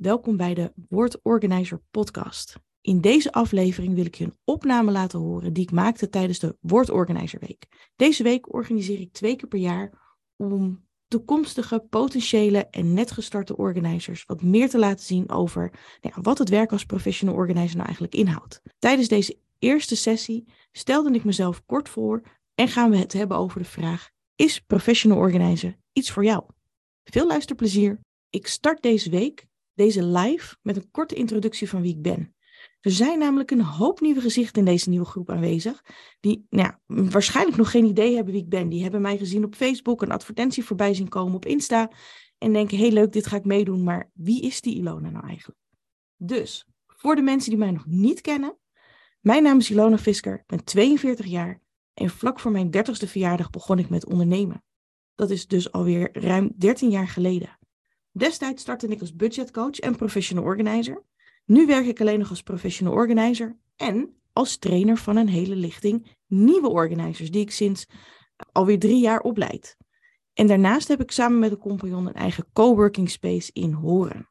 Welkom bij de Word Organizer podcast. In deze aflevering wil ik je een opname laten horen die ik maakte tijdens de Word Organizer Week. Deze week organiseer ik twee keer per jaar om toekomstige, potentiële en net gestarte organizers wat meer te laten zien over nou ja, wat het werk als professional organizer nou eigenlijk inhoudt. Tijdens deze eerste sessie stelde ik mezelf kort voor en gaan we het hebben over de vraag: is professional organizer iets voor jou? Veel luisterplezier. Ik start deze week, deze live, met een korte introductie van wie ik ben. Er zijn namelijk een hoop nieuwe gezichten in deze nieuwe groep aanwezig, die nou ja, waarschijnlijk nog geen idee hebben wie ik ben. Die hebben mij gezien op Facebook, een advertentie voorbij zien komen op Insta en denken, heel leuk, dit ga ik meedoen, maar wie is die Ilona nou eigenlijk? Dus, voor de mensen die mij nog niet kennen, mijn naam is Ilona Fisker, ik ben 42 jaar en vlak voor mijn 30ste verjaardag begon ik met ondernemen. Dat is dus alweer ruim 13 jaar geleden. Destijds startte ik als budgetcoach en professional organizer. Nu werk ik alleen nog als professional organizer en als trainer van een hele lichting nieuwe organizers, die ik sinds alweer drie jaar opleid. En daarnaast heb ik samen met een compagnon een eigen coworking space in Horen.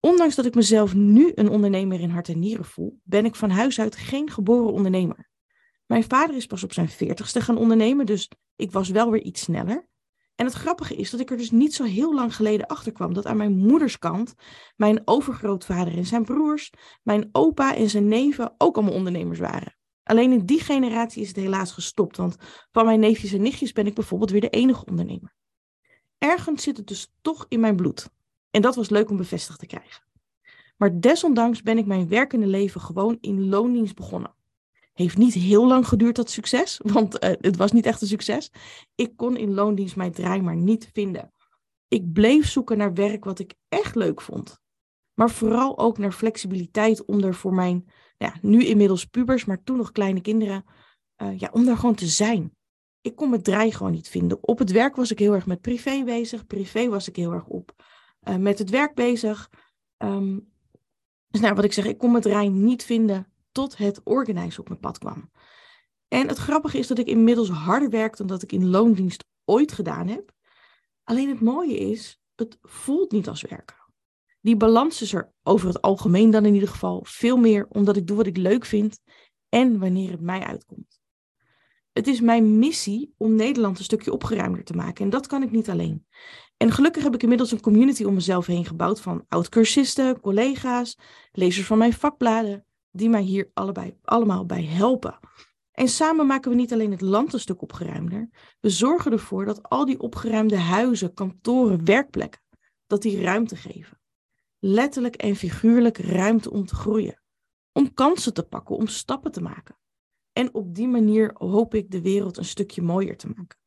Ondanks dat ik mezelf nu een ondernemer in hart en nieren voel, ben ik van huis uit geen geboren ondernemer. Mijn vader is pas op zijn veertigste gaan ondernemen, dus ik was wel weer iets sneller. En het grappige is dat ik er dus niet zo heel lang geleden achter kwam dat aan mijn moeders kant mijn overgrootvader en zijn broers, mijn opa en zijn neven ook allemaal ondernemers waren. Alleen in die generatie is het helaas gestopt, want van mijn neefjes en nichtjes ben ik bijvoorbeeld weer de enige ondernemer. Ergens zit het dus toch in mijn bloed. En dat was leuk om bevestigd te krijgen. Maar desondanks ben ik mijn werkende leven gewoon in loondienst begonnen. Heeft niet heel lang geduurd dat succes, want uh, het was niet echt een succes. Ik kon in loondienst mijn draai maar niet vinden. Ik bleef zoeken naar werk wat ik echt leuk vond. Maar vooral ook naar flexibiliteit om er voor mijn, ja, nu inmiddels pubers, maar toen nog kleine kinderen, uh, ja, om daar gewoon te zijn. Ik kon mijn draai gewoon niet vinden. Op het werk was ik heel erg met privé bezig. Privé was ik heel erg op uh, met het werk bezig. Um, dus nou, wat ik zeg, ik kon mijn draai niet vinden tot het organizen op mijn pad kwam. En het grappige is dat ik inmiddels harder werk dan dat ik in loondienst ooit gedaan heb. Alleen het mooie is, het voelt niet als werken. Die balans is er over het algemeen dan in ieder geval veel meer omdat ik doe wat ik leuk vind en wanneer het mij uitkomt. Het is mijn missie om Nederland een stukje opgeruimder te maken en dat kan ik niet alleen. En gelukkig heb ik inmiddels een community om mezelf heen gebouwd van oud-cursisten, collega's, lezers van mijn vakbladen, die mij hier allebei, allemaal bij helpen. En samen maken we niet alleen het land een stuk opgeruimder, we zorgen ervoor dat al die opgeruimde huizen, kantoren, werkplekken, dat die ruimte geven. Letterlijk en figuurlijk ruimte om te groeien, om kansen te pakken, om stappen te maken. En op die manier hoop ik de wereld een stukje mooier te maken.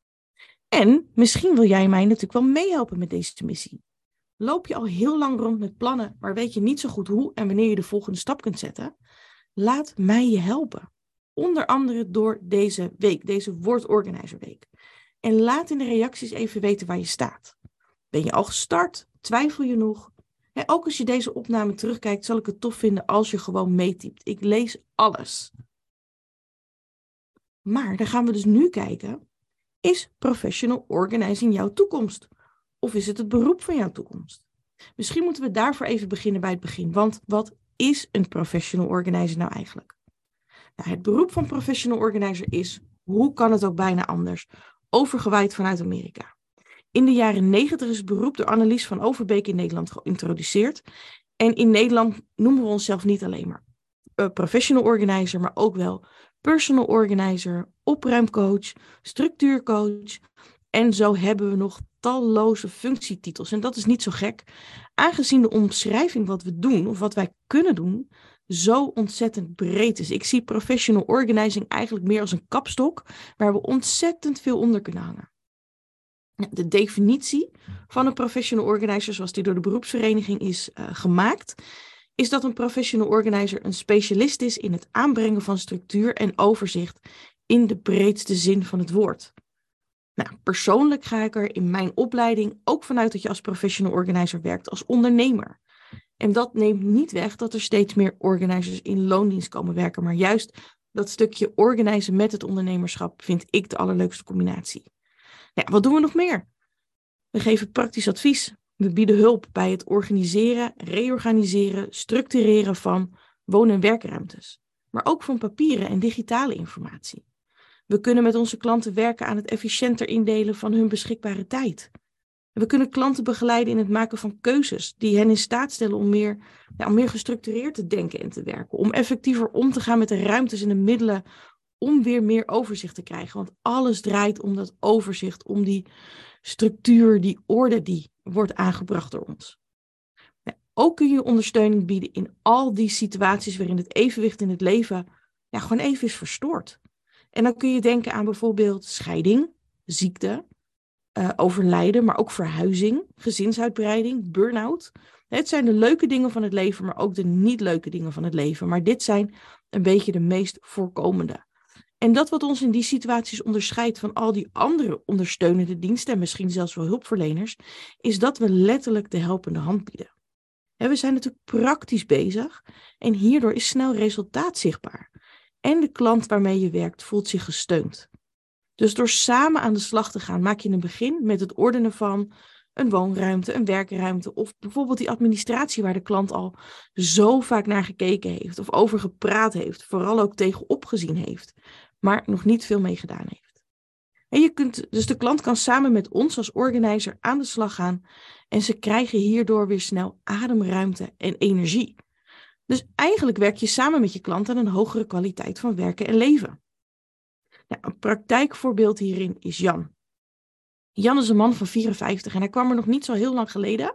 En misschien wil jij mij natuurlijk wel meehelpen met deze missie. Loop je al heel lang rond met plannen, maar weet je niet zo goed hoe en wanneer je de volgende stap kunt zetten? Laat mij je helpen. Onder andere door deze week, deze Word Week. En laat in de reacties even weten waar je staat. Ben je al gestart? Twijfel je nog? Ook als je deze opname terugkijkt, zal ik het tof vinden als je gewoon meetypt. Ik lees alles. Maar dan gaan we dus nu kijken. Is professional organizing jouw toekomst? Of is het het beroep van jouw toekomst? Misschien moeten we daarvoor even beginnen bij het begin. Want wat is een professional organizer nou eigenlijk? Nou, het beroep van professional organizer is, hoe kan het ook bijna anders, overgewaaid vanuit Amerika. In de jaren negentig is het beroep door Annelies van Overbeek in Nederland geïntroduceerd. En in Nederland noemen we onszelf niet alleen maar uh, professional organizer, maar ook wel personal organizer, opruimcoach, structuurcoach. En zo hebben we nog talloze functietitels. En dat is niet zo gek, aangezien de omschrijving wat we doen of wat wij kunnen doen zo ontzettend breed is. Ik zie professional organizing eigenlijk meer als een kapstok waar we ontzettend veel onder kunnen hangen. De definitie van een professional organizer, zoals die door de beroepsvereniging is uh, gemaakt, is dat een professional organizer een specialist is in het aanbrengen van structuur en overzicht in de breedste zin van het woord. Nou, persoonlijk ga ik er in mijn opleiding ook vanuit dat je als professional organizer werkt als ondernemer. En dat neemt niet weg dat er steeds meer organizers in loondienst komen werken, maar juist dat stukje organiseren met het ondernemerschap vind ik de allerleukste combinatie. Nou, wat doen we nog meer? We geven praktisch advies, We bieden hulp bij het organiseren, reorganiseren, structureren van woon- en werkruimtes, maar ook van papieren en digitale informatie. We kunnen met onze klanten werken aan het efficiënter indelen van hun beschikbare tijd. We kunnen klanten begeleiden in het maken van keuzes die hen in staat stellen om meer, ja, om meer gestructureerd te denken en te werken. Om effectiever om te gaan met de ruimtes en de middelen om weer meer overzicht te krijgen. Want alles draait om dat overzicht, om die structuur, die orde die wordt aangebracht door ons. Ook kun je ondersteuning bieden in al die situaties waarin het evenwicht in het leven ja, gewoon even is verstoord. En dan kun je denken aan bijvoorbeeld scheiding, ziekte, uh, overlijden, maar ook verhuizing, gezinsuitbreiding, burn-out. Het zijn de leuke dingen van het leven, maar ook de niet leuke dingen van het leven. Maar dit zijn een beetje de meest voorkomende. En dat wat ons in die situaties onderscheidt van al die andere ondersteunende diensten en misschien zelfs wel hulpverleners, is dat we letterlijk de helpende hand bieden. we zijn natuurlijk praktisch bezig en hierdoor is snel resultaat zichtbaar. En de klant waarmee je werkt voelt zich gesteund. Dus door samen aan de slag te gaan, maak je een begin met het ordenen van een woonruimte, een werkruimte of bijvoorbeeld die administratie waar de klant al zo vaak naar gekeken heeft of over gepraat heeft, vooral ook tegenop gezien heeft, maar nog niet veel mee gedaan heeft. En je kunt, dus de klant kan samen met ons als organizer aan de slag gaan en ze krijgen hierdoor weer snel ademruimte en energie. Dus eigenlijk werk je samen met je klant aan een hogere kwaliteit van werken en leven. Een praktijkvoorbeeld hierin is Jan. Jan is een man van 54 en hij kwam er nog niet zo heel lang geleden.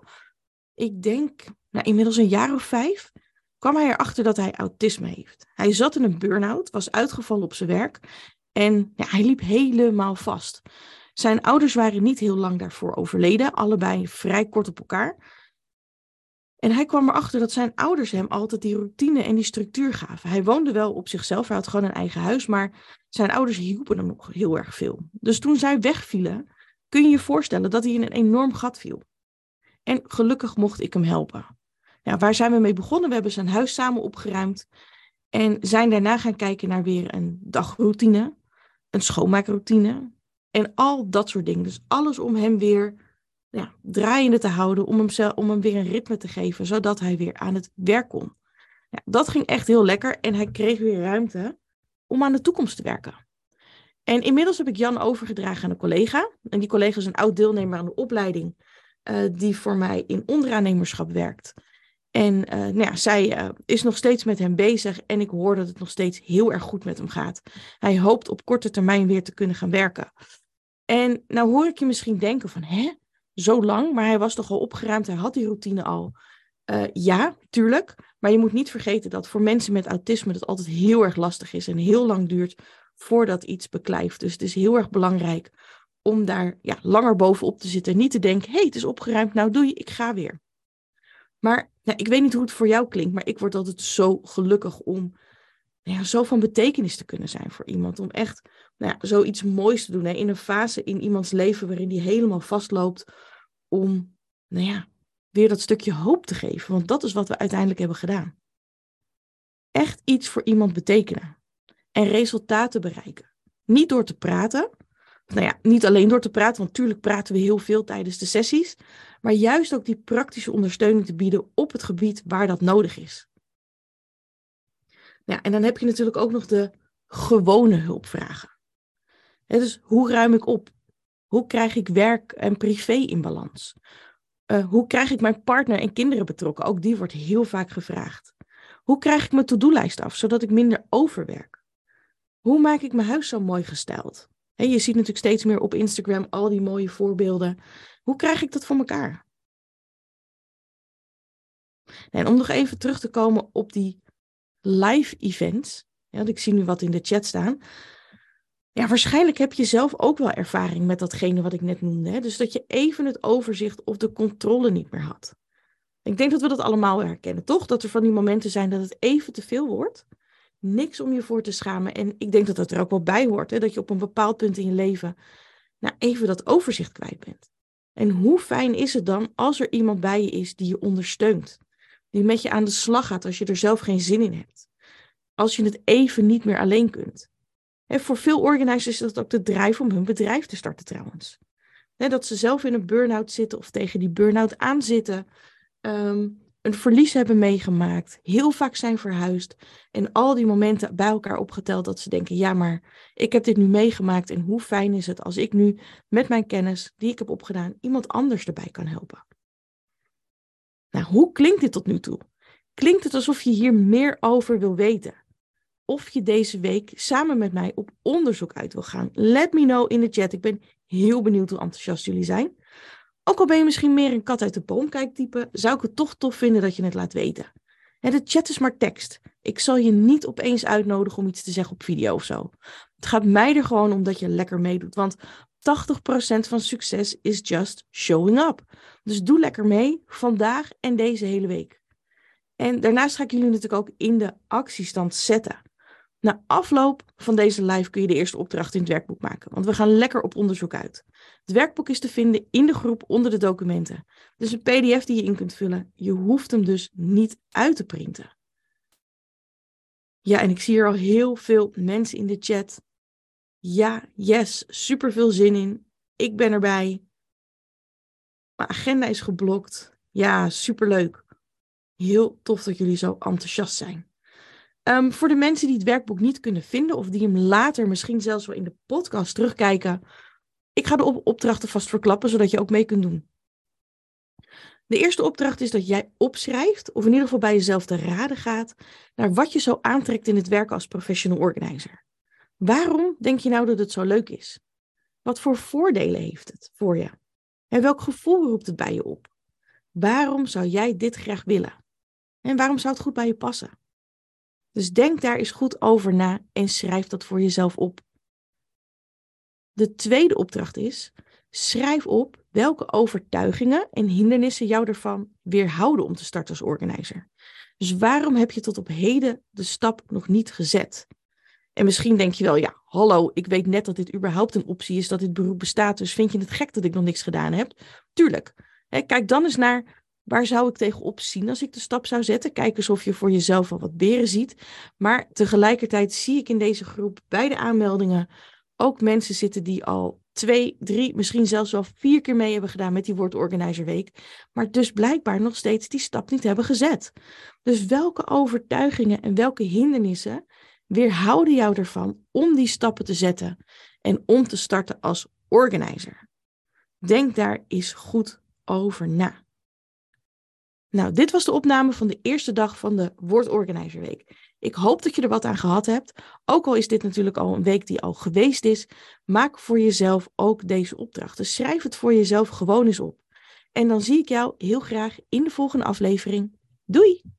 Ik denk, nou, inmiddels een jaar of vijf, kwam hij erachter dat hij autisme heeft. Hij zat in een burn-out, was uitgevallen op zijn werk en ja, hij liep helemaal vast. Zijn ouders waren niet heel lang daarvoor overleden, allebei vrij kort op elkaar. En hij kwam erachter dat zijn ouders hem altijd die routine en die structuur gaven. Hij woonde wel op zichzelf, hij had gewoon een eigen huis, maar zijn ouders hielpen hem nog heel erg veel. Dus toen zij wegvielen, kun je je voorstellen dat hij in een enorm gat viel. En gelukkig mocht ik hem helpen. Ja, waar zijn we mee begonnen? We hebben zijn huis samen opgeruimd en zijn daarna gaan kijken naar weer een dagroutine, een schoonmaakroutine en al dat soort dingen. Dus alles om hem weer ja, draaiende te houden, om hem, om hem weer een ritme te geven, zodat hij weer aan het werk kon. Ja, dat ging echt heel lekker en hij kreeg weer ruimte om aan de toekomst te werken. En inmiddels heb ik Jan overgedragen aan een collega. En die collega is een oud deelnemer aan de opleiding, uh, die voor mij in onderaannemerschap werkt. En uh, nou ja, zij uh, is nog steeds met hem bezig en ik hoor dat het nog steeds heel erg goed met hem gaat. Hij hoopt op korte termijn weer te kunnen gaan werken. En nou hoor ik je misschien denken van, hè, zo lang, maar hij was toch al opgeruimd, hij had die routine al. Uh, ja, tuurlijk. Maar je moet niet vergeten dat voor mensen met autisme het altijd heel erg lastig is en heel lang duurt voordat iets beklijft. Dus het is heel erg belangrijk om daar ja, langer bovenop te zitten. Niet te denken, hé, hey, het is opgeruimd, nou doe je, ik ga weer. Maar nou, ik weet niet hoe het voor jou klinkt, maar ik word altijd zo gelukkig om ja, zo van betekenis te kunnen zijn voor iemand. Om echt nou zoiets moois te doen hè, in een fase in iemands leven waarin die helemaal vastloopt. Om, nou ja, weer dat stukje hoop te geven. Want dat is wat we uiteindelijk hebben gedaan. Echt iets voor iemand betekenen. En resultaten bereiken. Niet door te praten. Nou ja, niet alleen door te praten, want natuurlijk praten we heel veel tijdens de sessies. Maar juist ook die praktische ondersteuning te bieden op het gebied waar dat nodig is. Ja, en dan heb je natuurlijk ook nog de gewone hulpvragen. Dus hoe ruim ik op? Hoe krijg ik werk en privé in balans? Uh, hoe krijg ik mijn partner en kinderen betrokken? Ook die wordt heel vaak gevraagd. Hoe krijg ik mijn to-do-lijst af, zodat ik minder overwerk? Hoe maak ik mijn huis zo mooi gesteld? Je ziet natuurlijk steeds meer op Instagram al die mooie voorbeelden. Hoe krijg ik dat voor elkaar? En om nog even terug te komen op die live events. Ja, ik zie nu wat in de chat staan. Ja, waarschijnlijk heb je zelf ook wel ervaring met datgene wat ik net noemde. Hè? Dus dat je even het overzicht of de controle niet meer had. Ik denk dat we dat allemaal herkennen, toch? Dat er van die momenten zijn dat het even te veel wordt. Niks om je voor te schamen. En ik denk dat dat er ook wel bij hoort. Hè? Dat je op een bepaald punt in je leven nou, even dat overzicht kwijt bent. En hoe fijn is het dan als er iemand bij je is die je ondersteunt? Die met je aan de slag gaat als je er zelf geen zin in hebt. Als je het even niet meer alleen kunt. En voor veel organizers is dat ook de drijf om hun bedrijf te starten trouwens. dat ze zelf in een burn-out zitten of tegen die burn-out aan zitten. Ehm, een verlies hebben meegemaakt, heel vaak zijn verhuisd en al die momenten bij elkaar opgeteld dat ze denken, ja, maar ik heb dit nu meegemaakt en hoe fijn is het als ik nu met mijn kennis die ik heb opgedaan iemand anders erbij kan helpen. Nou, hoe klinkt dit tot nu toe? Klinkt het alsof je hier meer over wil weten? Of je deze week samen met mij op onderzoek uit wil gaan? Let me know in de chat. Ik ben heel benieuwd hoe enthousiast jullie zijn. Ook al ben je misschien meer een kat uit de boom kijktype, zou ik het toch tof vinden dat je het laat weten. En de chat is maar tekst. Ik zal je niet opeens uitnodigen om iets te zeggen op video of zo. Het gaat mij er gewoon om dat je lekker meedoet. Want 80% van succes is just showing up. Dus doe lekker mee vandaag en deze hele week. En daarnaast ga ik jullie natuurlijk ook in de actiestand zetten. Na afloop van deze live kun je de eerste opdracht in het werkboek maken, want we gaan lekker op onderzoek uit. Het werkboek is te vinden in de groep onder de documenten. Dus een PDF die je in kunt vullen. Je hoeft hem dus niet uit te printen. Ja, en ik zie hier al heel veel mensen in de chat. Ja, yes, super veel zin in. Ik ben erbij. Mijn agenda is geblokt. Ja, superleuk. Heel tof dat jullie zo enthousiast zijn. Ehm, voor de mensen die het werkboek niet kunnen vinden of die hem later misschien zelfs wel in de podcast terugkijken, ik ga de opdrachten vast verklappen zodat je ook mee kunt doen. De eerste opdracht is dat jij opschrijft, of in ieder geval bij jezelf te raden gaat, naar wat je zo aantrekt in het werken als professional organizer. Waarom denk je nou dat het zo leuk is? Wat voor voordelen heeft het voor je? En welk gevoel roept het bij je op? Waarom zou jij dit graag willen? En waarom zou het goed bij je passen? Dus denk daar eens goed over na en schrijf dat voor jezelf op. De tweede opdracht is: schrijf op welke overtuigingen en hindernissen jou ervan weerhouden om te starten als organizer. Dus waarom heb je tot op heden de stap nog niet gezet? En misschien denk je wel, ja, hallo, ik weet net dat dit überhaupt een optie is, dat dit beroep bestaat, dus vind je het gek dat ik nog niks gedaan heb? Tuurlijk. kijk dan eens naar Waar zou ik tegenop zien als ik de stap zou zetten? Kijk eens of je voor jezelf al wat beren ziet. Maar tegelijkertijd zie ik in deze groep bij de aanmeldingen ook mensen zitten die al twee, drie, misschien zelfs wel vier keer mee hebben gedaan met die Word Week. Maar dus blijkbaar nog steeds die stap niet hebben gezet. Dus welke overtuigingen en welke hindernissen weerhouden jou ervan om die stappen te zetten en om te starten als organizer? Denk daar eens goed over na. Nou, dit was de opname van de eerste dag van de Word Week. Ik hoop dat je er wat aan gehad hebt. Ook al is dit natuurlijk al een week die al geweest is, maak voor jezelf ook deze opdrachten. schrijf het voor jezelf gewoon eens op. En dan zie ik jou heel graag in de volgende aflevering. Doei!